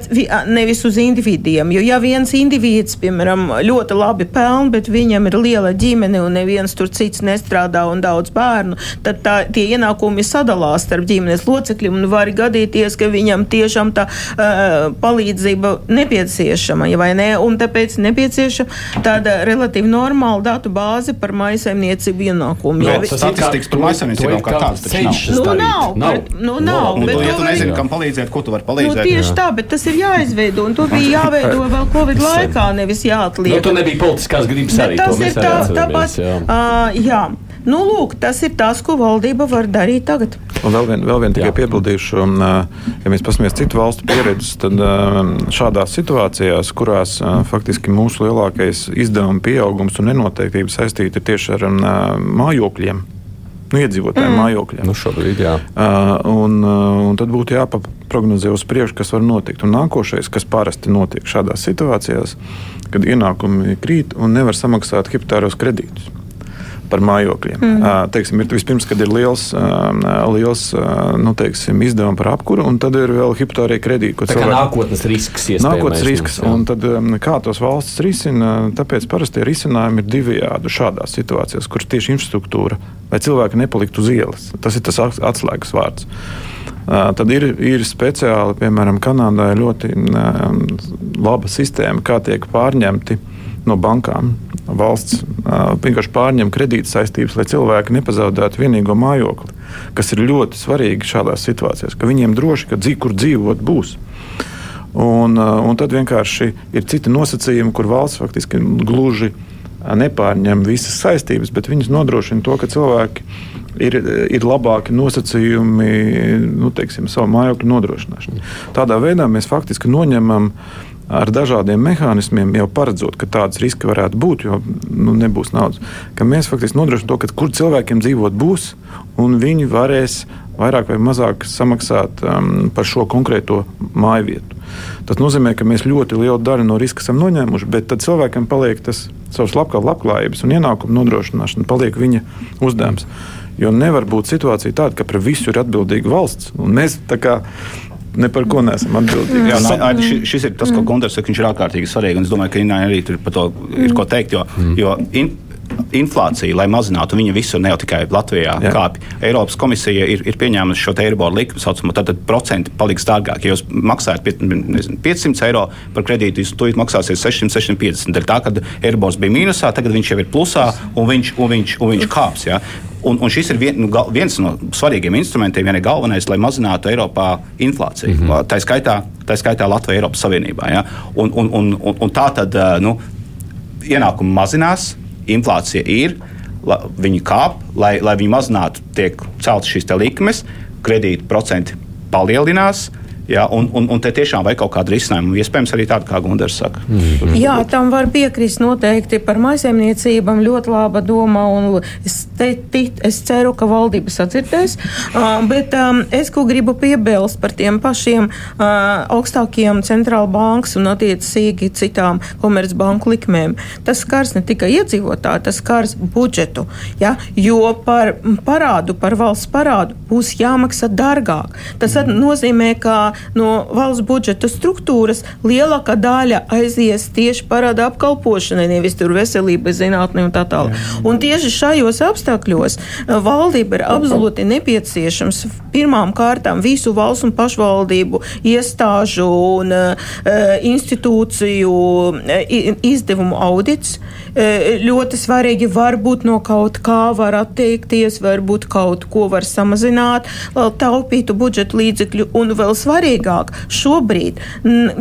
C: nevis uz individiem. Jo ja viens indivīds, piemēram, ļoti labi pelna, bet viņam ir liela ģimene un neviens tur cits nestrādā un daudz bērnu, tad tā, tie ienākumi sadalās starp ģimenes locekļiem un var gadīties, ka viņam tiešām tā uh, palīdzība nepieciešama, ja vai ne? Un tāpēc nepieciešama tāda relatīvi normāla datu bāze par maisaimniecību ienākumu.
E: Jā, tas statistikas par maisaimniecībām kā tāds taču nav.
C: Nu, nav, nav. Par, nu, nav.
E: Un, bet, un, ja tu nezini, kam palīdzēt, ko tu vari palīdzēt?
C: Nu, tieši jā. tā, bet tas ir jāizveido, un to bija jāveido vēl Covid laikā, nevis jāatliek.
B: Nu, tu nebija politiskās gribas arī.
C: Tas ir tā, tāpat. Jā. Uh, jā. Nu, lūk, tas ir tas, ko valdība var darīt tagad.
D: Un vēl viena vien tikai piebildīšu, ja mēs paskatāmies citu valstu pieredzes, tad šādās situācijās, kurās faktiski mūsu lielākais izdevuma pieaugums un nenoteiktība saistīta tieši ar mājokļiem nu, iedzīvotāju mm. mājokļiem.
B: Nu, šobrīd, jā.
D: Uh, un, uh, un tad būtu jāprognozē uz priekšu, kas var notikt. Un nākošais, kas parasti notiek šādās situācijās, kad ienākumi krīt un nevar samaksāt hipotāros kredītus par mājokļiem. Mm. Teiksim, ir vispirms, kad ir liels, liels nu, teiksim, izdevums par apkuru, un tad ir vēl hipotārie kredīti.
B: Tā kā cilvēki... nākotnes risks
D: Nākotnes risks. Un tad, kā tos valsts risina, tāpēc parasti risinājumi ir divējādi šādās situācijās, kur tieši infrastruktūra vai cilvēki nepaliktu uz ielas. Tas ir tas atslēgas vārds. Tad ir, ir speciāli, piemēram, Kanādā ir ļoti laba sistēma, kā tiek pārņemti no bankām valsts vienkārši pārņem kredīta saistības, lai cilvēki nepazaudētu vienīgo mājokli, kas ir ļoti svarīgi šādās situācijās, ka viņiem droši, ka dzīv, kur dzīvot būs. Un, un tad vienkārši ir citi nosacījumi, kur valsts faktiski gluži nepārņem visas saistības, bet viņas nodrošina to, ka cilvēki ir, ir labāki nosacījumi nu, teiksim, savu mājokļu nodrošināšanai. Tādā veidā mēs faktiski noņemam ar dažādiem mehānismiem, jau paredzot, ka tādas riski varētu būt, jo nu, nebūs naudas. Ka mēs faktiski nodrošinām to, ka kur cilvēkiem dzīvot būs, un viņi varēs vairāk vai mazāk samaksāt um, par šo konkrēto māju vietu. Tas nozīmē, ka mēs ļoti lielu daļu no riska esam noņēmuši, bet tad cilvēkam paliek tas savs labklājības un ienākumu nodrošināšana, paliek viņa uzdevums. Jo nevar būt situācija tāda, ka par visu ir atbildīga valsts. Un mēs tā kā ne par ko neesam atbildīgi.
E: Jā, nā, nu, šis, šis ir tas, ko Gunārs saka, viņš ir ārkārtīgi svarīgi. Es domāju, ka Inai arī tur par to ir ko teikt. Jo, mm. jo in, inflācija, lai mazinātu, viņa visur, ne jau tikai Latvijā, Jā. kāpj. Eiropas komisija ir, ir pieņēmusi šo eiriboru likumu, saucamo, tad, tad procenti paliks dārgāk. Ja jūs maksājat pie, nezinu, 500 eiro par kredītu, jūs to maksāsiet 600, 650. Dēļ tā, kad eiribors bija mīnusā, tagad viņš jau ir plusā un viņš, un viņš, un viņš kāps. Ja? Un, un šis ir vien, nu, gal, viens no svarīgiem instrumentiem, ja ne galvenais, lai mazinātu Eiropā inflāciju. Mm -hmm. Tā skaitā, tā skaitā Latvijā, Eiropas Savienībā. Ja? Un, un, un, un, un tā tad nu, ienākumi mazinās, inflācija ir, la, viņi kāp, lai, lai viņi mazinātu, tiek celtas šīs likmes, kredītu procenti palielinās. Ja, un, un, un te tiešām vajag kaut kādu risinājumu, iespējams, arī tādu, kā Gunārs saka.
C: Mm. Jā, tam var piekrist noteikti par maisaimniecībām. Ļoti laba doma, un es, te, te, es ceru, ka valdība sadzirdēs. Uh, bet um, es ko gribu piebilst par tiem pašiem uh, augstākiem centrāla bankas un attiecīgi citām komercbanku likmēm. Tas skars ne tikai iedzīvotāju, tas skars budžetu. Ja? Jo par parādu, par valsts parādu būs jāmaksā dārgāk. Tas nozīmē, ka no valsts budžeta struktūras lielākā daļa aizies tieši parāda apkalpošanai, nevis tur veselībai, zinātnē un tā tālāk. Un tieši šajos apstākļos uh, valdība ir absolūti nepieciešams pirmām kārtām visu valsts un pašvaldību iestāžu un uh, institūciju uh, izdevumu audits. Uh, ļoti svarīgi varbūt no kaut kā var atteikties, varbūt kaut ko var samazināt, lai taupītu budžeta līdzekļu. Un vēl svarīgāk, šobrīd,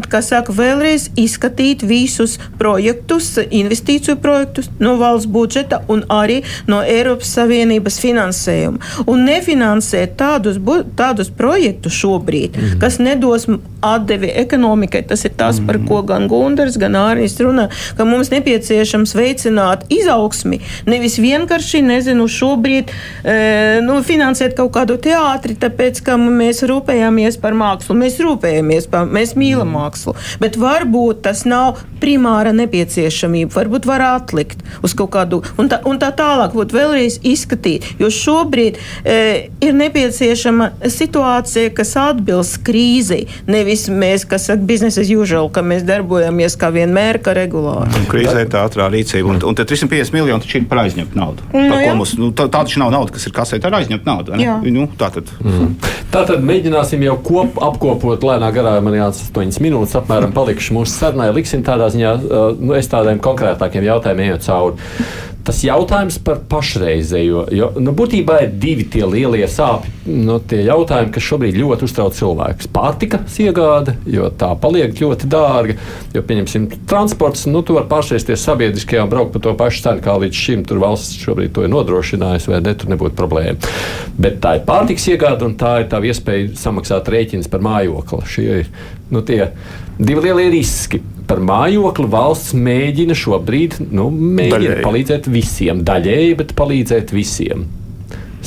C: kas saka, vēlreiz izskatīt visus projektus, investīciju projektus no valsts budžeta un arī no Eiropas Savienības finansējuma. Un nefinansēt tādus, tādus projektus šobrīd, mm -hmm. kas nedos atdevi ekonomikai. Tas ir tas, mm -hmm. par ko gan Gundars, gan Ārnis runā, ka mums nepieciešams veicināt izaugsmi, nevis vienkārši, nezinu, šobrīd e, nu, finansēt kaut kādu teātri, tāpēc, ka mēs rūpējamies par mākslu. Mēs rūpējamies, par, mēs mīlam mākslu, bet varbūt tas nav primāra nepieciešamība, varbūt var atlikt uz kaut kādu, un tā, un tā tālāk, būtu vēlreiz izskatīt, jo šobrīd e, ir nepieciešama situācija, kas atbilst krīzei, nevis mēs, kas saka, biznesa usual, ka mēs darbojamies kā vienmēr, kā regulāri.
E: Un krīzē tā ātrā rīcība, un, un te 350 miljoni taču ir par aizņemtu naudu. Nu, tā, mums, nu, tā, tā taču nav nauda, kas ir kasē, tā ir aizņemta nauda. Nu, tā tad.
B: Mm. tā tad mēģināsim jau kop, apkopot lēnā garā, man jāsaka, 8 minūtes apmēram palikuši mūsu sarunai. Liksim tādā ziņā, nu, es tādiem konkrētākiem jautājumiem ejot cauri tas jautājums par pašreizējo. Jo, nu, būtībā ir divi tie lielie sāpju nu, jautājumi, kas šobrīd ļoti uztrauc cilvēkus. Pārtikas iegāde, jo tā paliek ļoti dārga. Jo, pieņemsim, transports, nu, tu vari pārsēsties sabiedriskajā un braukt par to pašu cenu, kā līdz šim tur valsts šobrīd to ir nodrošinājusi, vai ne, tur nebūtu problēma. Bet tā ir pārtikas iegāde un tā ir tā iespēja samaksāt rēķinus par mājokli. Šie ir nu, tie divi lielie riski par mājokli valsts mēģina šobrīd nu, mēģina daļēji. palīdzēt visiem. Daļēji, bet palīdzēt visiem.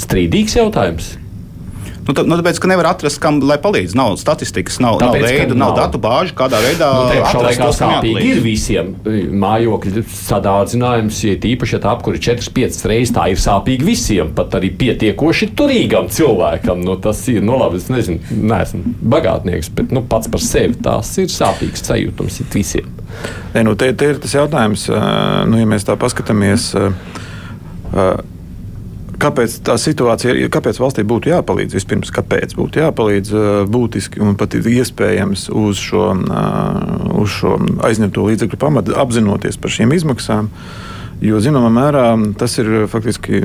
B: Strīdīgs jautājums.
E: Nu, tā, nu, tāpēc, ka nevar atrast, kam lai palīdz. Nav statistikas, nav, tāpēc, nav veidu, nav, nav datu bāžu, kādā veidā
B: nu, atrast to sāpīgi. Ir visiem mājokļu sadārdzinājums, ja tīpaši, ja tā apkuri 4-5 reizes, tā ir sāpīgi visiem, pat arī pietiekoši turīgam cilvēkam. Nu, tas ir, nu labi, es nezinu, neesmu bagātnieks, bet nu, pats par sevi tās ir sāpīgs sajūtums visiem.
D: Ne, nu, te, te ir tas jautājums, nu, ja mēs tā paskatāmies. Uh, kāpēc tā situācija kāpēc valstī būtu jāpalīdz? Vispirms, kāpēc būtu jāpalīdz būtiski un pat iespējams uz šo, uz šo aizņemto līdzekļu pamatu apzinoties par šīm izmaksām. Jo zināmā mērā tas ir faktiski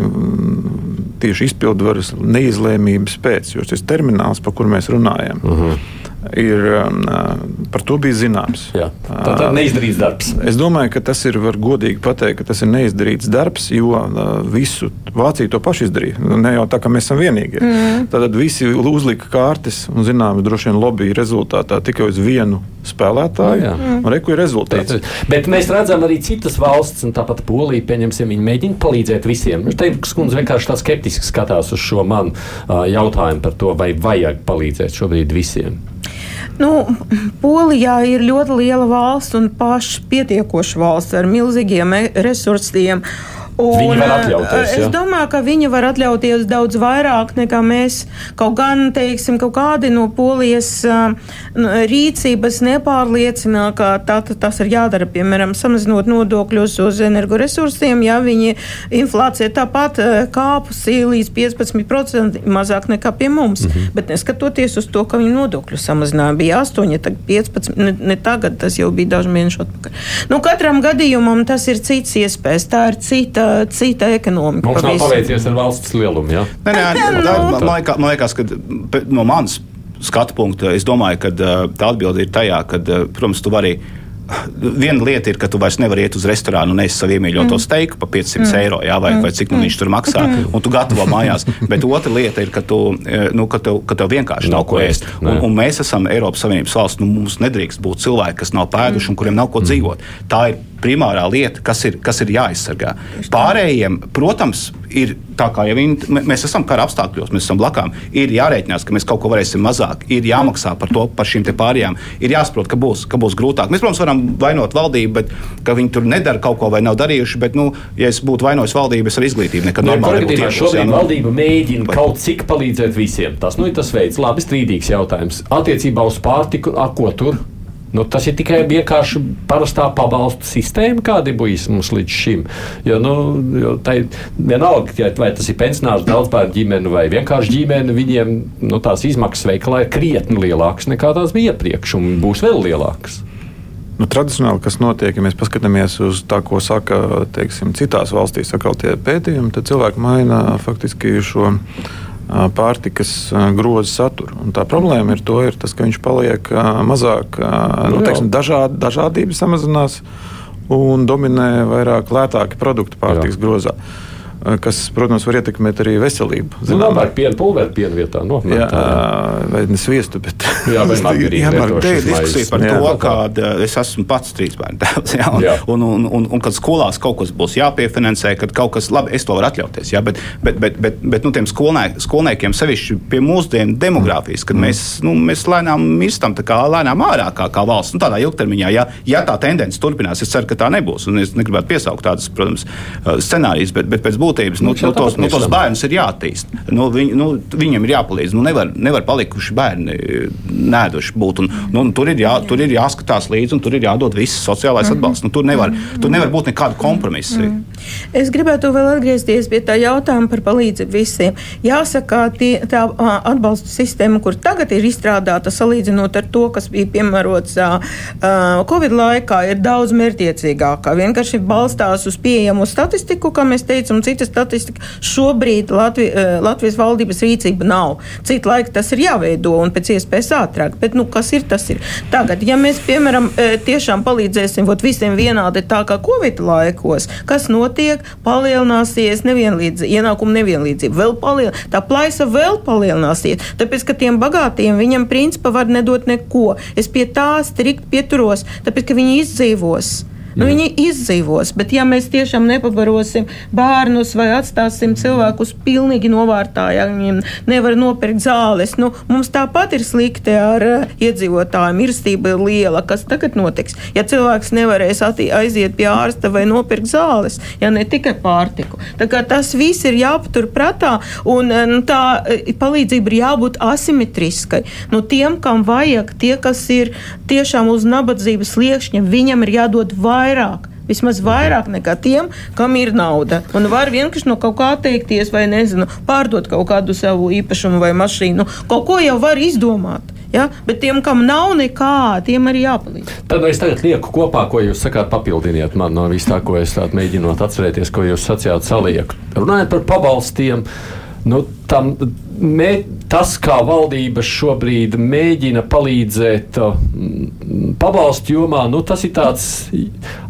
D: tieši izpildvaras neizlēmības pēc, jo šis termināls, par kuru mēs runājam, uh mhm. -huh ir, um, par to bija zināms. Jā,
B: tā ir neizdarīts darbs.
D: Es domāju, ka tas ir godīgi pateikt, ka tas ir neizdarīts darbs, jo visu Vācija to pašu izdarīja. Ne jau tā, ka mēs esam vienīgie. Mm. Tad visi uzlika kārtas un, zinām, droši vien lobby rezultātā tikai uz vienu spēlētāju. Jā. Un reku ir rezultāts.
B: Bet mēs redzam arī citas valsts, un tāpat Polija, pieņemsim, viņi mēģina palīdzēt visiem. Teikts, kundze vienkārši tā skeptiski skatās uz šo manu uh, jautājumu par to, vai vajag palīdzēt šobrīd visiem.
C: Nu, Polijā ir ļoti liela valsts un paša pietiekoša valsts ar milzīgiem resursiem.
B: Un, viņi var atļauties.
C: Es ja? domāju, ka viņi var atļauties daudz vairāk nekā mēs. Kaut gan, teiksim, kaut kādi no polijas rīcības nepārliecina, ka tā, tas ir jādara, piemēram, samazinot nodokļus uz energoresursiem, ja viņi inflācija tāpat kāpusi līdz 15% mazāk nekā pie mums. Mm -hmm. Bet neskatoties uz to, ka viņi nodokļu samazināja, bija 8, tagad 15, ne, ne tagad, tas jau bija daži mēneši atpakaļ. Nu, katram gadījumam tas ir cits iespējas, tā ir cita cita ekonomika.
B: Mums nav paveicies ar valsts lielumu. Ja? Nē, nē,
E: nē, nē, man, liekas, man liekas, ka no manas skatu punkta es domāju, ka tā atbilde ir tajā, ka, protams, tu vari viena lieta ir, ka tu vairs nevari iet uz restorānu un ēst savu iemīļoto mm. steiku par 500 mm. eiro, jā, vai, mm. vai cik nu viņš tur maksā, mm. un tu gatavo mājās. Bet otra lieta ir, ka, tu, nu, ka, tev, ka tev vienkārši nav, nav ko ēst. Un, un mēs esam Eiropas Savienības valsts, nu, mums nedrīkst būt cilvēki, kas nav pēduši un kuriem nav ko mm. dzīvot. Tā ir primārā lieta, kas ir, kas ir jāaizsargā. Pārējiem, protams, ir tā kā jau viņi, mēs esam kara apstākļos, mēs esam blakām. Ir jārēķinās, ka mēs kaut ko varēsim mazāk, ir jāmaksā par to, par šīm pārējām. Ir jāsaprot, ka būs, ka būs grūtāk. Mēs, protams, varam vainot valdību, bet ka viņi tur nedara kaut ko vai nav darījuši. Bet, nu, ja es būtu vainojis valdību, es ar izglītību nekad
B: Nu,
E: normāli
B: kurā
E: nebūtu
B: šobrīd
E: jā, nu.
B: valdība mēģina kaut cik palīdzēt visiem. Tas nu, ir tas veids, labi strīdīgs jautājums. Attiecībā uz pārtiku, a, ko tur? Nu, tas ir tikai vienkārši parastā pabalstu sistēma, kāda ir bijusi mums līdz šim. Jo, nu, jo tai, vienalga, ja, vai tas ir pensionārs, daudzbērnu ģimene vai vienkārši ģimene, viņiem nu, tās izmaksas veikalā ir krietni lielākas nekā tās bija iepriekš, un būs vēl lielākas.
D: Nu, tradicionāli, kas notiek, ja mēs paskatāmies uz tā, ko saka teiksim, citās valstīs, sakot, tie pētījumi, tad cilvēki maina faktiski šo ā, pārtikas grozu saturu. Un tā problēma ir, to, ir tas, ka viņš paliek mazāk,
B: Nu jā.
D: teiksim, dažād, dažādība samazinās un dominē vairāk lētāki produkti pārtikas grozā. Ā, Kas, protams, var ietekmēt arī veselību.
B: Nu,
D: Zinām,
B: labāk piena pulveri piena vietā. Nu,
D: Jā,
B: tā,
D: vai ne sviestu, bet
B: Jā,
D: Jā,
B: lietošanu.
E: Te ir diskusija par
D: Jā.
E: to, kāda es esmu pats trīs bērnu tēvs. Un, un, un, un, un kad skolās kaut kas būs jāpiefinansē, kad kaut kas, labi, es to varu atļauties. Jā, bet, bet, bet, bet, bet nu, tiem skolnē, skolniekiem, sevišķi pie mūsdienu demogrāfijas, kad mēs, nu, mēs lēnām mirstam, tā kā lēnām ārā kā, kā valsts, nu, tādā ilgtermiņā, ja, ja tā tendence turpinās, es ceru, ka tā nebūs. Un es negribētu piesaukt tādas, protams, scenārijas, bet, bet pēc būtības nu,
B: Nu,
E: nu, tos, nu, tos bērnus ir jāattīst. Nu, viņ, nu, viņiem ir jāpalīdz. Nu, nevar, nevar palikuši bērni nēduši būt. Un, nu, un tur, ir jā, tur ir jāskatās līdzi un tur ir jādod viss sociālais atbalsts. Nu, tur, nevar, tur nevar būt nekāda kompromisa.
C: Es gribētu vēl atgriezties pie tā jautājuma par palīdzību visiem. Jāsaka, tie, tā atbalsta sistēma, kur tagad ir izstrādāta, salīdzinot ar to, kas bija piemērots ā, Covid laikā, ir daudz mērķiecīgākā. Vienkārši balstās uz pieejamu statistiku, kā mēs teicām, un cita statistika. Šobrīd Latvi, ā, Latvijas valdības rīcība nav. Citu laiku tas ir jāveido un pēc iespējas ātrāk. Bet, nu, kas ir, tas ir. Tagad, ja mēs, piemēram, ā, tiešām palīdzēsim vot, visiem vienādi tā kā Covid laikos, kas notiek, palielināsies nevienlīdzība, ienākuma nevienlīdzība, vēl palielinās, tā plaisa vēl palielināsies. Tāpēc, ka tiem bagātiem viņam principā var nedot neko. Es pie tā strikt pieturos, tāpēc, ka viņi izdzīvos. Nu, viņi izdzīvos, bet ja mēs tiešām nepabarosim bērnus vai atstāsim cilvēkus pilnīgi novārtā, ja viņiem nevar nopirkt zāles, nu, mums tāpat ir slikti ar uh, iedzīvotājiem. Mirstība ir liela. Kas tagad notiks? Ja cilvēks nevarēs aiziet pie ārsta vai nopirkt zāles, ja ne tikai pārtiku. Tas viss ir jāpatur prātā, un uh, nu, tā uh, palīdzība ir jābūt asimetriskai. Nu, tiem, kam vajag, tie, kas ir tiešām uz nabadzības sliekšņa, viņam ir jādod vairāk. Vismaz vairāk nekā tiem, kam ir nauda. Un var vienkārši no kaut kā atteikties, vai nezinu, pārdot kaut kādu savu īpašumu vai mašīnu. Kaut ko jau var izdomāt. Ja? Bet tiem, kam nav nekā, tiem arī jāpalīdz.
B: Tad es tagad lieku kopā, ko jūs sakāt, papildiniet man no vis tā, ko es mēģinot atcerēties, ko jūs sacījāt, salieku. Runājot par pabalstiem, nu, tam, mē, tas, kā valdība šobrīd mēģina palīdzēt mm, pabalstu jomā, nu, tas ir tāds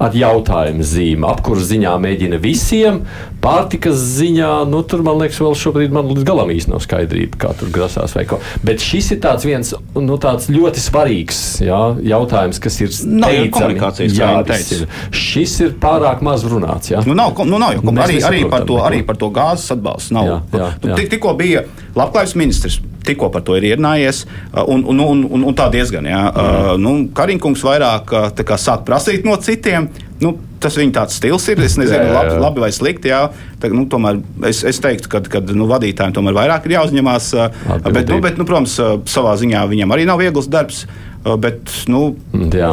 B: ar jautājumu zīme. Apkurs ziņā mēģina visiem, pārtikas ziņā, nu, tur man liekas, vēl šobrīd man līdz galam īsti nav skaidrība, kā tur grasās vai ko. Bet šis ir tāds viens nu, tāds ļoti svarīgs jā, jautājums, kas ir
E: Nav jau
B: steidzami
E: komunikācijas,
B: jārisina. Šis ir pārāk maz runāts. Jā.
E: Nu, nav, nu, nav jau arī, arī, par to, arī par to gāzes atbalstu. Nav.
B: Jā, jā,
E: Nu,
B: jā.
E: tik- Tikko bija labklājības ministrs. Tikko par to ir ierunājies, uh, un, un, un, un, un tā diezgan. Jā. Uh, nu, Kariņkungs vairāk uh, sāk prasīt no citiem. Nu, tas viņa tāds stils ir. Es nezinu,
B: Jā, jā, jā.
E: labi, labi vai slikti. Jā. Tā, nu, tomēr es, es teiktu, ka, ka nu, vadītājiem tomēr vairāk ir jāuzņemās.
B: Atbildība.
E: Bet, nu, bet, nu, protams, savā ziņā viņam arī nav viegls darbs. Bet, nu,
B: Jā.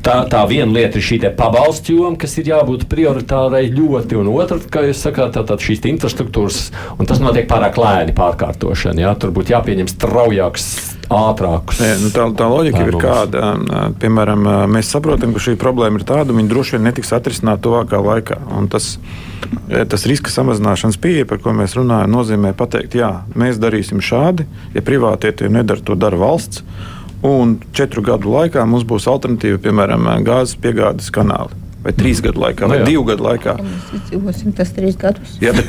B: Tā, tā viena lieta ir šī pabalstu joma, kas ir jābūt prioritārai ļoti, un otra, kā jūs sakāt, tā, tā šīs infrastruktūras, un tas notiek pārāk lēni pārkārtošana. Jā. Tur būtu jāpieņem straujāks, ātrāks.
D: Nē, nu tā, tā loģika ir
B: lēmumus.
D: kāda. ā, Piemēram, mēs saprotam, ka šī problēma ir tāda, un viņa droši vien netiks atrisināta tuvākā laikā. Un Tas, tas riska samazināšanas pieeja, par ko mēs runājam, nozīmē pateikt, jā, mēs darīsim šādi, ja privātie to nedara, to dara valsts. Un četru gadu laikā mums būs alternatīva, piemēram, gāzes piegādes kanāli. Vai trīs gadu laikā, vai
B: Nu jā.
D: divu gadu laikā.
C: Mēs izdzīvosim tas trīs gadus.
D: Jā, bet,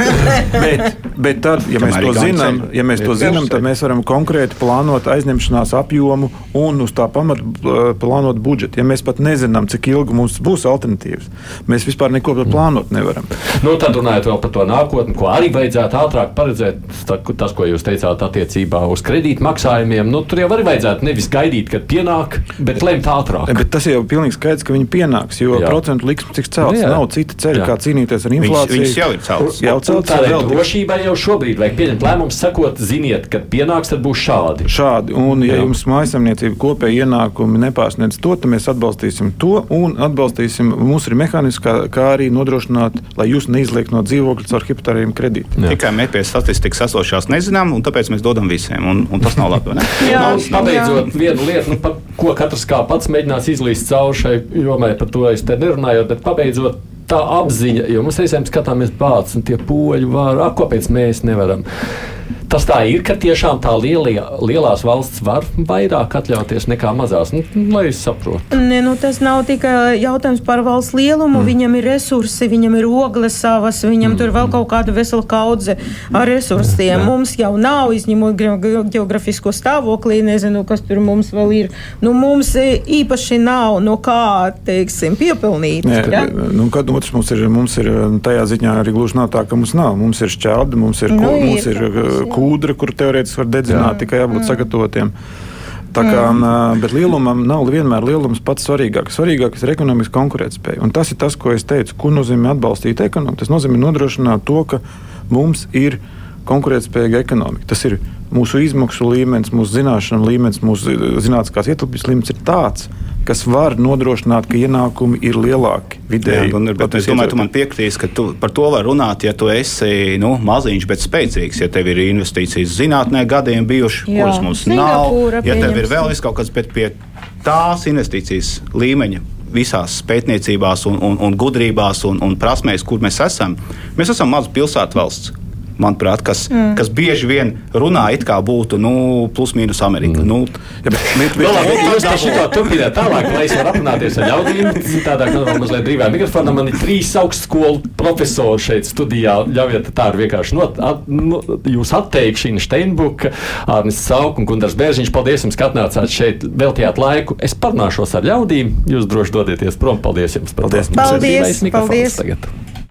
D: bet, bet tad, ja mēs to zinām, ja mēs to zinām, tad mēs varam konkrēti plānot aizņemšanās apjomu un uz tā pamata uh, plānot budžetu. Ja mēs pat nezinām, cik ilgi mums būs alternatīvas, mēs vispār neko par plānot nevaram.
B: Nu, tad runājot vēl par to nākotni, ko arī vajadzētu ātrāk paredzēt, ta- tas, ko jūs teicāt attiecībā uz kredītmaksājumiem, nu, tur jau arī vajadzētu nevis gaidīt, kad pienāk, bet lemt ātrāk.
D: Bet tas jau ir pilnīgi skaidrs, ka viņi pienāks, jo procentu likmes tiks celts.
B: Jā.
D: Nav cita ceļa,
B: Jā.
D: kā cīnīties ar inflāciju.
E: viņas jau ir celtas.
D: Jau
B: Un
D: celts
B: Tādai drošībai jau šobrīd vajag pieņemt lēmumus, sakot, ziniet, kad pienāks, tad būs šādi.
D: Šādi, un ja
B: Jā.
D: jums mājasemniecība kopēji ienākumi nepārsniedz to, tad mēs atbalstīsim to un atbalstīsim. Mums ir mehānisms, kā, kā arī nodrošināt, lai jūs neizliek no dzīvokļa caur hipotekāriem kredītiem.
E: Tikai mēs pie statistikas esošās nezinām, un tāpēc mēs dodam visiem. Un, un tas nav labi.
C: Jā.
E: Nav-
B: Nu, Pabeidzot, viena lieta, nu, pa, ko katrs kā pats mēģinās izlīst cauri šai jomai, par to es te nerunāju, bet pabeidzot tā apziņa, jo mums reizēm skatāmies bācis, un tie poļi var, ak, kāpēc mēs nevaram. Tas tā ir, ka tiešām tā lielie, lielās valsts var vairāk atļauties nekā mazās. Nu, lai es saprotu.
C: Ne, nu, tas nav tikai jautājums par valsts lielumu. Mm. Viņam ir resursi, viņam ir ogles savas, viņam mm. tur vēl kaut kāda vesela kaudze ar resursiem. Jā. Mums jau nav, izņemot ge- ge- geogrāfisko stāvokli, nezinu, kas tur mums vēl ir. Nu, mums īpaši nav no kā, teiksim, piepilnīt.
D: Nē,
C: ja?
D: nu, kad otrs mums ir, mums ir tajā ziņā arī gluži nav tā, ka mums nav. Mums ir šķeldi, mums ir,
C: Nu,
D: nu,
C: ir,
D: mums ir
C: jā.
D: Kūdra, kur teorētiski var dedzināt, tikai jābūt sagatavotiem. Tā kā, mm. Bet lielumam nav vienmēr lielums pats svarīgākais. Svarīgākais ir ekonomiska konkurētspēja. Un tas ir tas, ko es teicu. Ko nozīmē atbalstīt ekonomiku? Tas nozīmē nodrošināt to, ka mums ir konkurētspējīga ekonomika. Tas ir mūsu izmaksu līmenis, mūsu zināšanu līmenis, mūsu zinātniskās ietilpības līmenis ir tāds, kas var nodrošināt, ka ienākumi ir lielāki
E: Jā,
D: vidēji.
E: Gunnar, bet es domāju, tu man piekritīs, ka tu, par to var runāt, ja tu esi nu, maziņš, bet spēcīgs. Ja tev ir investīcijas zinātnē gadiem bijuši,
C: Jā.
E: kuras mums
C: Singapūra,
E: nav, ja tev ir vēl vis kaut kas, bet pie tās investīcijas līmeņa. Visās pētniecībās, un, un, un gudrībās un, un prasmēs, kur mēs esam. Mēs esam maza pilsētu valsts. Manuprāt, kas, mm. kas bieži vien runā, it kā būtu nu, plus-mínus Amerika. Mm. Nu,
D: Ja, bet, bet,
B: Nu, labi,
D: bet,
B: jūs par šo turpināt tālāk, lai es varu aprunāties ar ļaudīm. Tādā kā mazliet brīvā mikrofonā man ir trīs augstskolu profesori šeit studijā. Ļaujiet, tā ir vienkārši not, at, nu, jūs atteikšana Steinbuka, Arnis Sauk un Gundars Bērziņš. Paldies jums, ka atnācāt šeit, veltījāt laiku. Es parunāšos ar ļaudīm. Jūs droši dodieties prom. Paldies jums par
D: Paldies.
C: Paldies, paldies.
B: Tagad.